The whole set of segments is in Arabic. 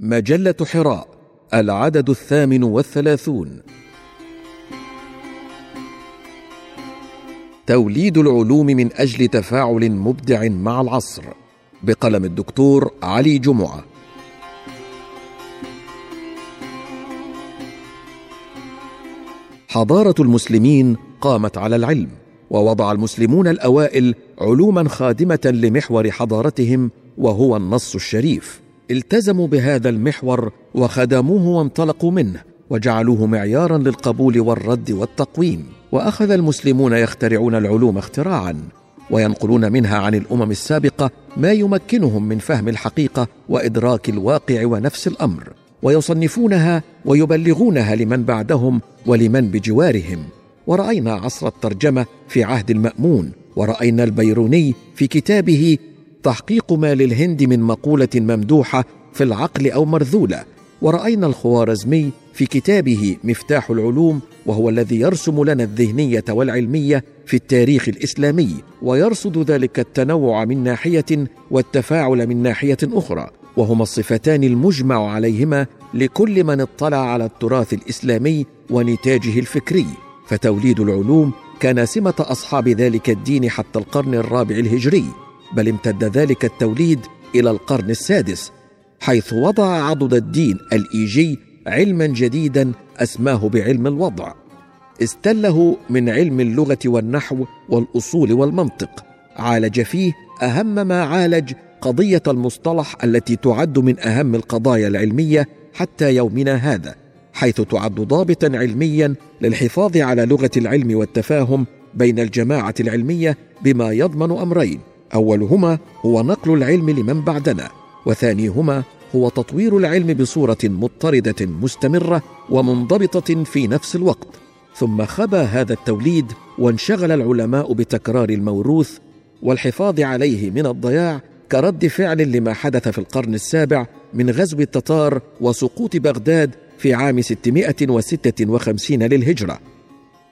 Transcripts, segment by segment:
مجلة حراء العدد الثامن والثلاثون. توليد العلوم من أجل تفاعل مبدع مع العصر بقلم الدكتور علي جمعة. حضارة المسلمين قامت على العلم ووضع المسلمون الأوائل علوما خادمة لمحور حضارتهم وهو النص الشريف. التزموا بهذا المحور وخدموه وانطلقوا منه وجعلوه معيارا للقبول والرد والتقويم. وأخذ المسلمون يخترعون العلوم اختراعا وينقلون منها عن الأمم السابقة ما يمكنهم من فهم الحقيقة وإدراك الواقع ونفس الأمر. ويصنفونها ويبلغونها لمن بعدهم ولمن بجوارهم. ورأينا عصر الترجمة في عهد المأمون ورأينا البيروني في كتابه تحقيق ما للهند من مقولة ممدوحة في العقل أو مرذولة. ورأينا الخوارزمي في كتابه مفتاح العلوم وهو الذي يرسم لنا الذهنية والعلمية في التاريخ الإسلامي ويرصد ذلك التنوع من ناحية والتفاعل من ناحية أخرى. وهما الصفتان المجمع عليهما لكل من اطلع على التراث الإسلامي ونتاجه الفكري. فتوليد العلوم كان سمة أصحاب ذلك الدين حتى القرن الرابع الهجري. بل امتد ذلك التوليد إلى القرن السادس حيث وضع عضد الدين الإيجي علما جديدا أسماه بعلم الوضع. استله من علم اللغة والنحو والأصول والمنطق. عالج فيه أهم ما عالج قضية المصطلح التي تعد من أهم القضايا العلمية حتى يومنا هذا حيث تعد ضابطا علميا للحفاظ على لغة العلم والتفاهم بين الجماعة العلمية بما يضمن أمرين أولهما هو نقل العلم لمن بعدنا وثانيهما هو تطوير العلم بصورة مضطردة مستمرة ومنضبطة في نفس الوقت. ثم خبا هذا التوليد وانشغل العلماء بتكرار الموروث والحفاظ عليه من الضياع كرد فعل لما حدث في القرن السابع من غزو التتار وسقوط بغداد في عام 656 للهجرة.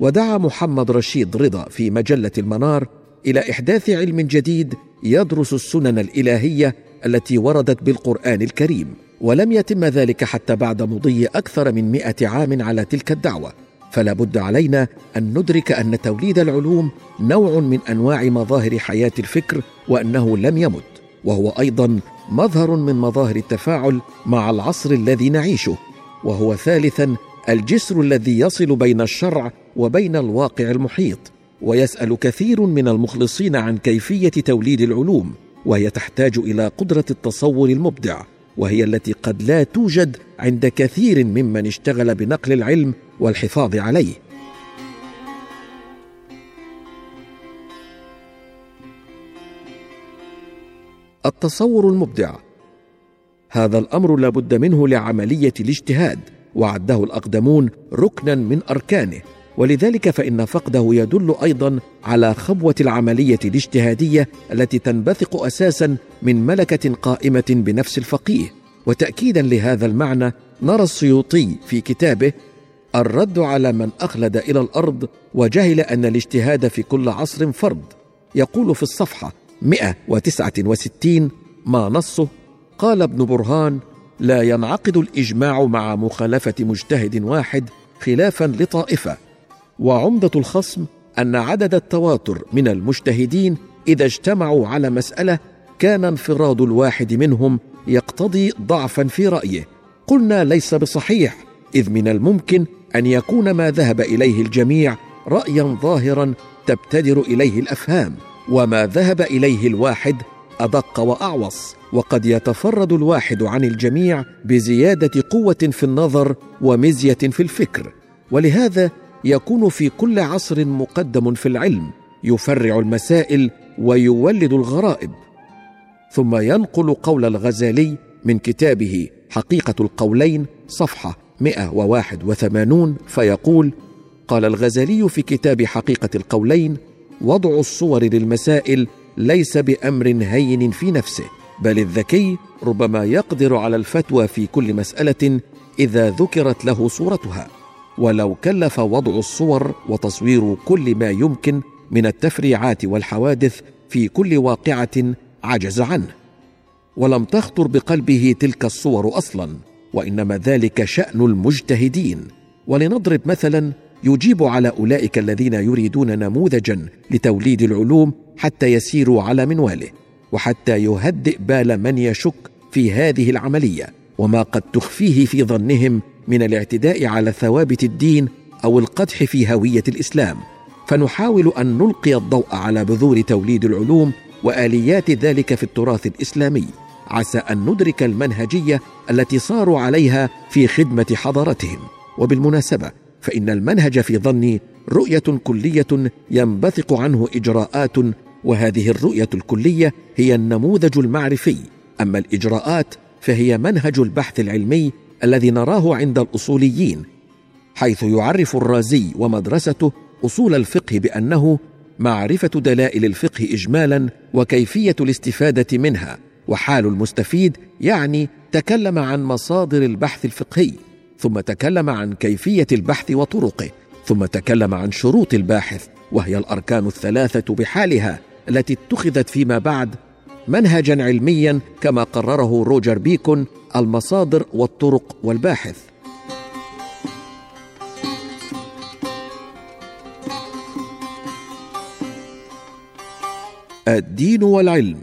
ودعا محمد رشيد رضا في مجلة المنار إلى إحداث علم جديد يدرس السنن الإلهية التي وردت بالقرآن الكريم ولم يتم ذلك حتى بعد مضي أكثر من مئة عام على تلك الدعوة. فلا بد علينا أن ندرك أن توليد العلوم نوع من أنواع مظاهر حياة الفكر وأنه لم يمت وهو أيضا مظهر من مظاهر التفاعل مع العصر الذي نعيشه. وهو ثالثا الجسر الذي يصل بين الشرع وبين الواقع المحيط. ويسأل كثير من المخلصين عن كيفية توليد العلوم وهي تحتاج إلى قدرة التصور المبدع وهي التي قد لا توجد عند كثير ممن اشتغل بنقل العلم والحفاظ عليه. التصور المبدع. هذا الأمر لا بد منه لعملية الاجتهاد وعده الأقدمون ركنا من أركانه. ولذلك فإن فقده يدل أيضا على خبوة العملية الاجتهادية التي تنبثق أساسا من ملكة قائمة بنفس الفقيه. وتاكيدا لهذا المعنى نرى السيوطي في كتابه الرد على من أخلد إلى الأرض وجهل أن الاجتهاد في كل عصر فرض. يقول في الصفحة 169 ما نصه قال ابن برهان لا ينعقد الإجماع مع مخالفة مجتهد واحد خلافا لطائفة. وعمدة الخصم أن عدد التواتر من المجتهدين إذا اجتمعوا على مسألة كان انفراد الواحد منهم يقتضي ضعفا في رأيه. قلنا ليس بصحيح إذ من الممكن أن يكون ما ذهب إليه الجميع رايا ظاهرا تبتدر إليه الأفهام وما ذهب إليه الواحد أدق وأعوص. وقد يتفرد الواحد عن الجميع بزيادة قوة في النظر ومزية في الفكر. ولهذا يكون في كل عصر مقدم في العلم يفرع المسائل ويولد الغرائب. ثم ينقل قول الغزالي من كتابه حقيقة القولين صفحة 181 فيقول قال الغزالي في كتاب حقيقة القولين وضع الصور للمسائل ليس بأمر هين في نفسه بل الذكي ربما يقدر على الفتوى في كل مسألة إذا ذكرت له صورتها. ولو كلف وضع الصور وتصوير كل ما يمكن من التفريعات والحوادث في كل واقعة عجز عنه. ولم تخطر بقلبه تلك الصور أصلا وإنما ذلك شأن المجتهدين. ولنضرب مثلا يجيب على أولئك الذين يريدون نموذجا لتوليد العلوم حتى يسيروا على منواله وحتى يهدئ بال من يشك في هذه العملية وما قد تخفيه في ظنهم من الاعتداء على ثوابت الدين أو القدح في هوية الإسلام. فنحاول أن نلقي الضوء على بذور توليد العلوم وآليات ذلك في التراث الإسلامي. عسى أن ندرك المنهجية التي صاروا عليها في خدمة حضارتهم. وبالمناسبة فإن المنهج في ظني رؤية كلية ينبثق عنه إجراءات وهذه الرؤية الكلية هي النموذج المعرفي. أما الإجراءات فهي منهج البحث العلمي الذي نراه عند الأصوليين حيث يعرف الرازي ومدرسته أصول الفقه بأنه معرفة دلائل الفقه اجمالا وكيفية الاستفادة منها وحال المستفيد يعني تكلم عن مصادر البحث الفقهي ثم تكلم عن كيفية البحث وطرقه ثم تكلم عن شروط الباحث وهي الأركان الثلاثة بحالها التي اتخذت فيما بعد منهجا علميا كما قرره روجر بيكون المصادر والطرق والباحث. الدين والعلم.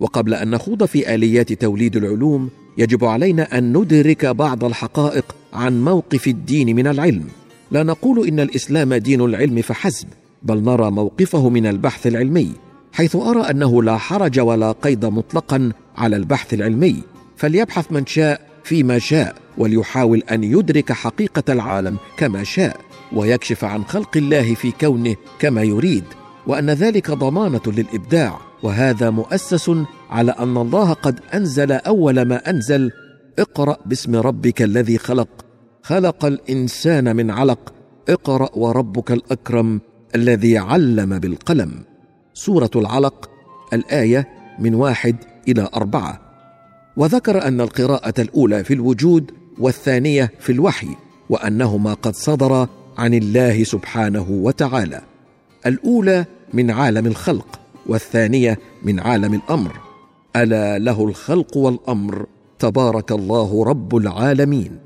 وقبل أن نخوض في آليات توليد العلوم يجب علينا أن ندرك بعض الحقائق عن موقف الدين من العلم. لا نقول إن الإسلام دين العلم فحسب بل نرى موقفه من البحث العلمي. حيث أرى أنه لا حرج ولا قيد مطلقا على البحث العلمي فليبحث من شاء فيما شاء وليحاول أن يدرك حقيقة العالم كما شاء ويكشف عن خلق الله في كونه كما يريد وأن ذلك ضمانة للإبداع وهذا مؤسس على أن الله قد أنزل أول ما أنزل اقرأ باسم ربك الذي خلق خلق الإنسان من علق اقرأ وربك الأكرم الذي علم بالقلم. سورة العلق الآية من واحد إلى أربعة. وذكر أن القراءة الأولى في الوجود والثانية في الوحي وأنهما قد صدرا عن الله سبحانه وتعالى. الأولى من عالم الخلق والثانية من عالم الأمر. ألا له الخلق والأمر تبارك الله رب العالمين.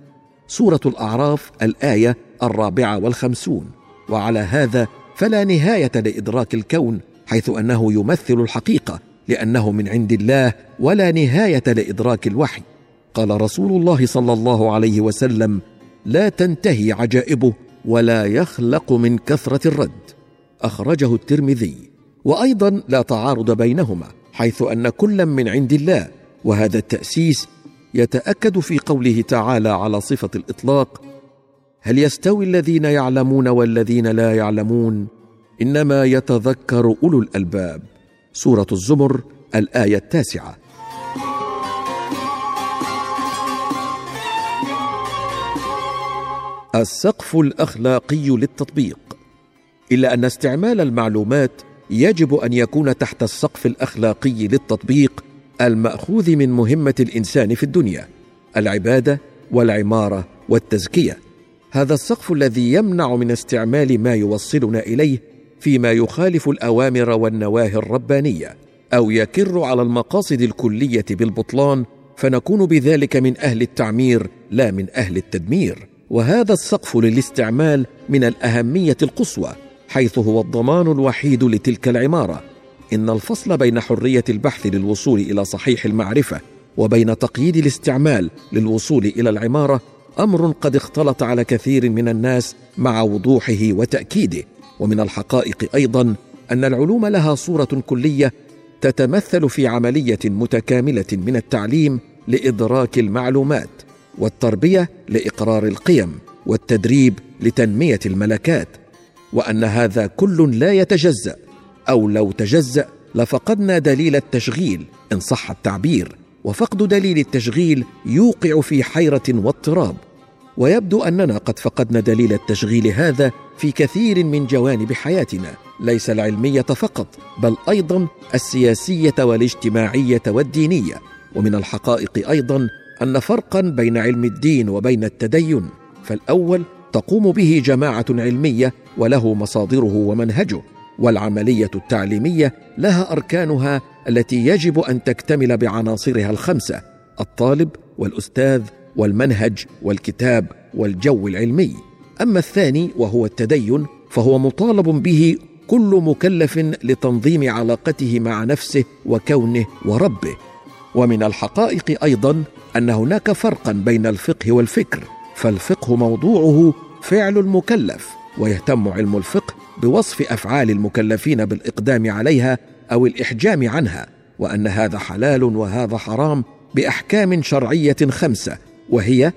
سورة الأعراف الآية الرابعة والخمسون. وعلى هذا فلا نهاية لإدراك الكون حيث أنه يمثل الحقيقة لأنه من عند الله ولا نهاية لإدراك الوحي. قال رسول الله صلى الله عليه وسلم لا تنتهي عجائبه ولا يخلق من كثرة الرد أخرجه الترمذي. وأيضا لا تعارض بينهما حيث أن كلا من عند الله وهذا التأسيس يتأكد في قوله تعالى على صفة الإطلاق هل يستوي الذين يعلمون والذين لا يعلمون؟ إنما يتذكر أولو الألباب. سورة الزمر الآية التاسعة. السقف الأخلاقي للتطبيق. إلا أن استعمال المعلومات يجب أن يكون تحت السقف الأخلاقي للتطبيق المأخوذ من مهمة الإنسان في الدنيا العبادة والعمارة والتزكية. هذا السقف الذي يمنع من استعمال ما يوصلنا إليه فيما يخالف الأوامر والنواهي الربانية أو يكر على المقاصد الكلية بالبطلان فنكون بذلك من أهل التعمير لا من أهل التدمير. وهذا السقف للاستعمال من الأهمية القصوى حيث هو الضمان الوحيد لتلك العمارة. إن الفصل بين حرية البحث للوصول إلى صحيح المعرفة وبين تقييد الاستعمال للوصول إلى العمارة أمر قد اختلط على كثير من الناس مع وضوحه وتأكيده. ومن الحقائق أيضا أن العلوم لها صورة كلية تتمثل في عملية متكاملة من التعليم لإدراك المعلومات والتربية لإقرار القيم والتدريب لتنمية الملكات وأن هذا كل لا يتجزأ أو لو تجزأ لفقدنا دليل التشغيل إن صح التعبير وفقد دليل التشغيل يوقع في حيرة واضطراب. ويبدو أننا قد فقدنا دليل التشغيل هذا في كثير من جوانب حياتنا ليس العلمية فقط بل أيضا السياسية والاجتماعية والدينية. ومن الحقائق أيضا أن فرقا بين علم الدين وبين التدين. فالأول تقوم به جماعة علمية وله مصادره ومنهجه والعملية التعليمية لها أركانها التي يجب أن تكتمل بعناصرها الخمسة الطالب والأستاذ والمنهج والكتاب والجو العلمي. أما الثاني وهو التدين فهو مطالب به كل مكلف لتنظيم علاقته مع نفسه وكونه وربه. ومن الحقائق أيضا أن هناك فرقا بين الفقه والفكر فالفقه موضوعه فعل المكلف ويهتم علم الفقه بوصف أفعال المكلفين بالإقدام عليها أو الإحجام عنها وأن هذا حلال وهذا حرام بأحكام شرعية خمسة وهي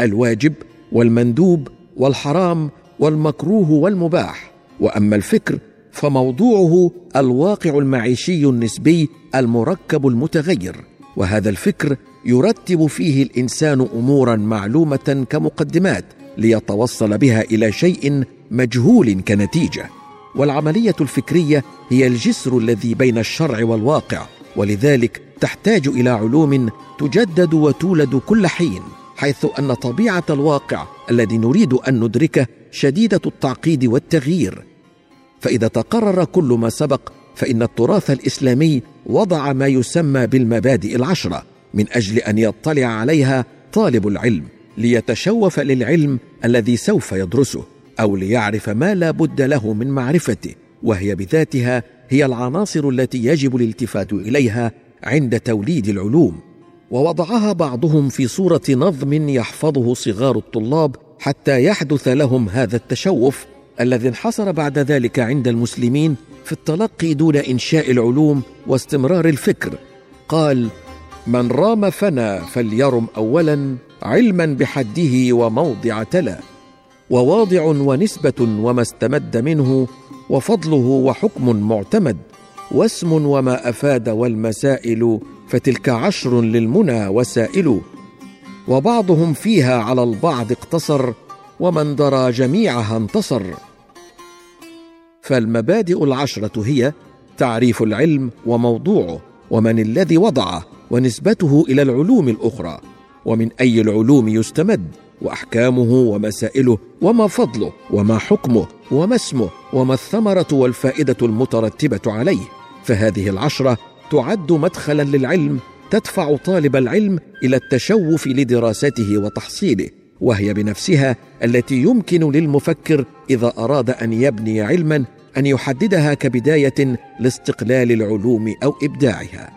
الواجب والمندوب والحرام والمكروه والمباح. وأما الفكر فموضوعه الواقع المعيشي النسبي المركب المتغير. وهذا الفكر يرتب فيه الإنسان أمورا معلومة كمقدمات ليتوصل بها إلى شيء مجهول كنتيجة. والعملية الفكرية هي الجسر الذي بين الشرع والواقع ولذلك تحتاج إلى علوم تجدد وتولد كل حين حيث أن طبيعة الواقع الذي نريد أن ندركه شديدة التعقيد والتغيير. فإذا تقرر كل ما سبق فإن التراث الإسلامي وضع ما يسمى بالمبادئ العشرة من أجل أن يطلع عليها طالب العلم ليتشوف للعلم الذي سوف يدرسه أو ليعرف ما لا بد له من معرفته وهي بذاتها هي العناصر التي يجب الالتفات إليها عند توليد العلوم ووضعها بعضهم في صورة نظم يحفظه صغار الطلاب حتى يحدث لهم هذا التشوف الذي انحصر بعد ذلك عند المسلمين في التلقي دون إنشاء العلوم واستمرار الفكر. قال من رام فنى فليرم اولا علما بحده وموضع تلا وواضع ونسبة وما استمد منه وفضله وحكم معتمد واسم وما أفاد والمسائل فتلك عشر للمنى وسائل. وبعضهم فيها على البعض اقتصر ومن درى جميعها انتصر. فالمبادئ العشرة هي تعريف العلم وموضوعه ومن الذي وضعه ونسبته إلى العلوم الأخرى ومن أي العلوم يستمد. وأحكامه ومسائله وما فضله وما حكمه وما اسمه وما الثمرة والفائدة المترتبة عليه. فهذه العشرة تعد مدخلا للعلم تدفع طالب العلم إلى التشوف لدراسته وتحصيله وهي بنفسها التي يمكن للمفكر إذا أراد أن يبني علما أن يحددها كبداية لاستقلال العلوم أو إبداعها.